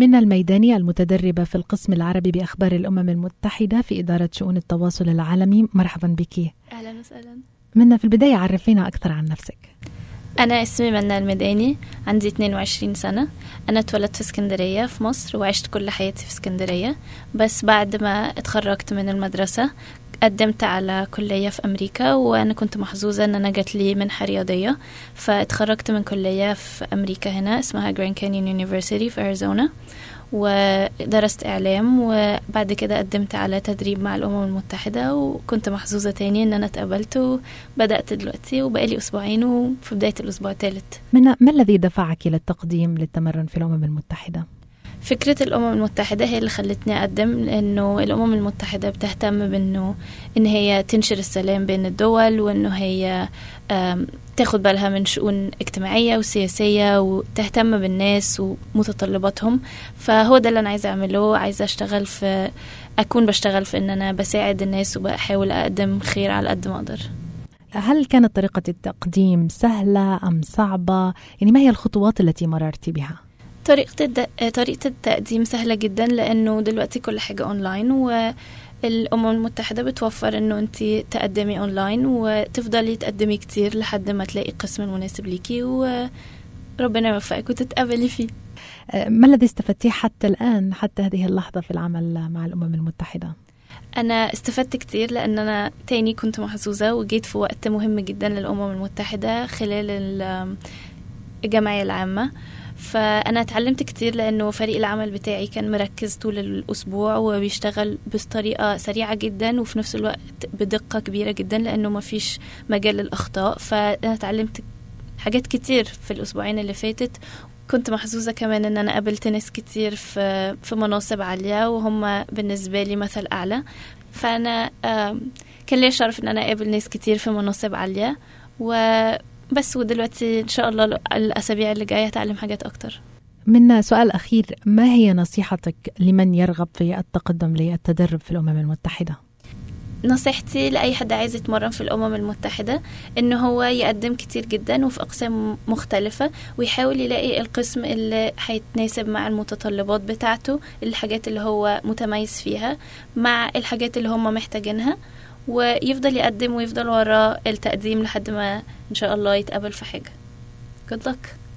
منى الميداني المتدربة في القسم العربي بأخبار الأمم المتحدة في إدارة شؤون التواصل العالمي. مرحبا بك. أهلا وسهلا. منى في البداية عرفينا أكثر عن نفسك. أنا اسمي منى الميداني عندي 22 سنة. أنا اتولدت في اسكندرية في مصر وعشت كل حياتي في اسكندرية. بس بعد ما اتخرجت من المدرسة قدمت على كلية في أمريكا وأنا كنت محظوظة إن أنا جات لي منحة رياضية فاتخرجت من كلية في أمريكا هنا اسمها Grand Canyon University في أريزونا ودرست إعلام وبعد كده قدمت على تدريب مع الأمم المتحدة وكنت محظوظة تاني إن أنا اتقبلت وبدأت دلوقتي وبقالي أسبوعين وفي بداية الأسبوع الثالث ما الذي دفعك للتقديم للتمرن في الأمم المتحدة؟ فكرة الأمم المتحدة هي اللي خلتني أقدم لأنه الأمم المتحدة بتهتم بأنه إن هي تنشر السلام بين الدول وإنه هي تاخد بالها من شؤون اجتماعية وسياسية وتهتم بالناس ومتطلباتهم فهو ده اللي أنا عايزة أعمله عايزة أشتغل في أكون بشتغل في إن أنا بساعد الناس وبحاول أقدم خير على قد ما أقدر هل كانت طريقة التقديم سهلة أم صعبة؟ يعني ما هي الخطوات التي مررت بها؟ طريقة الد... طريقة التقديم سهلة جدا لأنه دلوقتي كل حاجة أونلاين والأمم المتحدة بتوفر إنه أنت تقدمي أونلاين وتفضلي تقدمي كتير لحد ما تلاقي القسم المناسب ليكي وربنا يوفقك وتتقبلي فيه ما الذي استفدتيه حتى الآن حتى هذه اللحظة في العمل مع الأمم المتحدة؟ أنا استفدت كتير لأن أنا تاني كنت محظوظة وجيت في وقت مهم جدا للأمم المتحدة خلال الجمعية العامة فأنا اتعلمت كتير لأنه فريق العمل بتاعي كان مركز طول الأسبوع وبيشتغل بطريقة سريعة جدا وفي نفس الوقت بدقة كبيرة جدا لأنه ما فيش مجال للأخطاء. فأنا اتعلمت حاجات كتير في الأسبوعين اللي فاتت. كنت محظوظة كمان إن أنا قابلت ناس كتير في في مناصب عالية وهم بالنسبة لي مثل أعلى. فأنا كان لي شرف إن أنا أقابل ناس كتير في مناصب عالية و بس ودلوقتي إن شاء الله الأسابيع اللي جاية هتعلم حاجات أكتر. من سؤال أخير ما هي نصيحتك لمن يرغب في التقدم للتدرب في الأمم المتحدة؟ نصيحتي لأي حد عايز يتمرن في الأمم المتحدة إنه هو يقدم كتير جدا وفي أقسام مختلفة ويحاول يلاقي القسم اللي هيتناسب مع المتطلبات بتاعته الحاجات اللي هو متميز فيها مع الحاجات اللي هم محتاجينها. ويفضل يقدم ويفضل وراه التقديم لحد ما إن شاء الله يتقبل في حاجة. Good luck.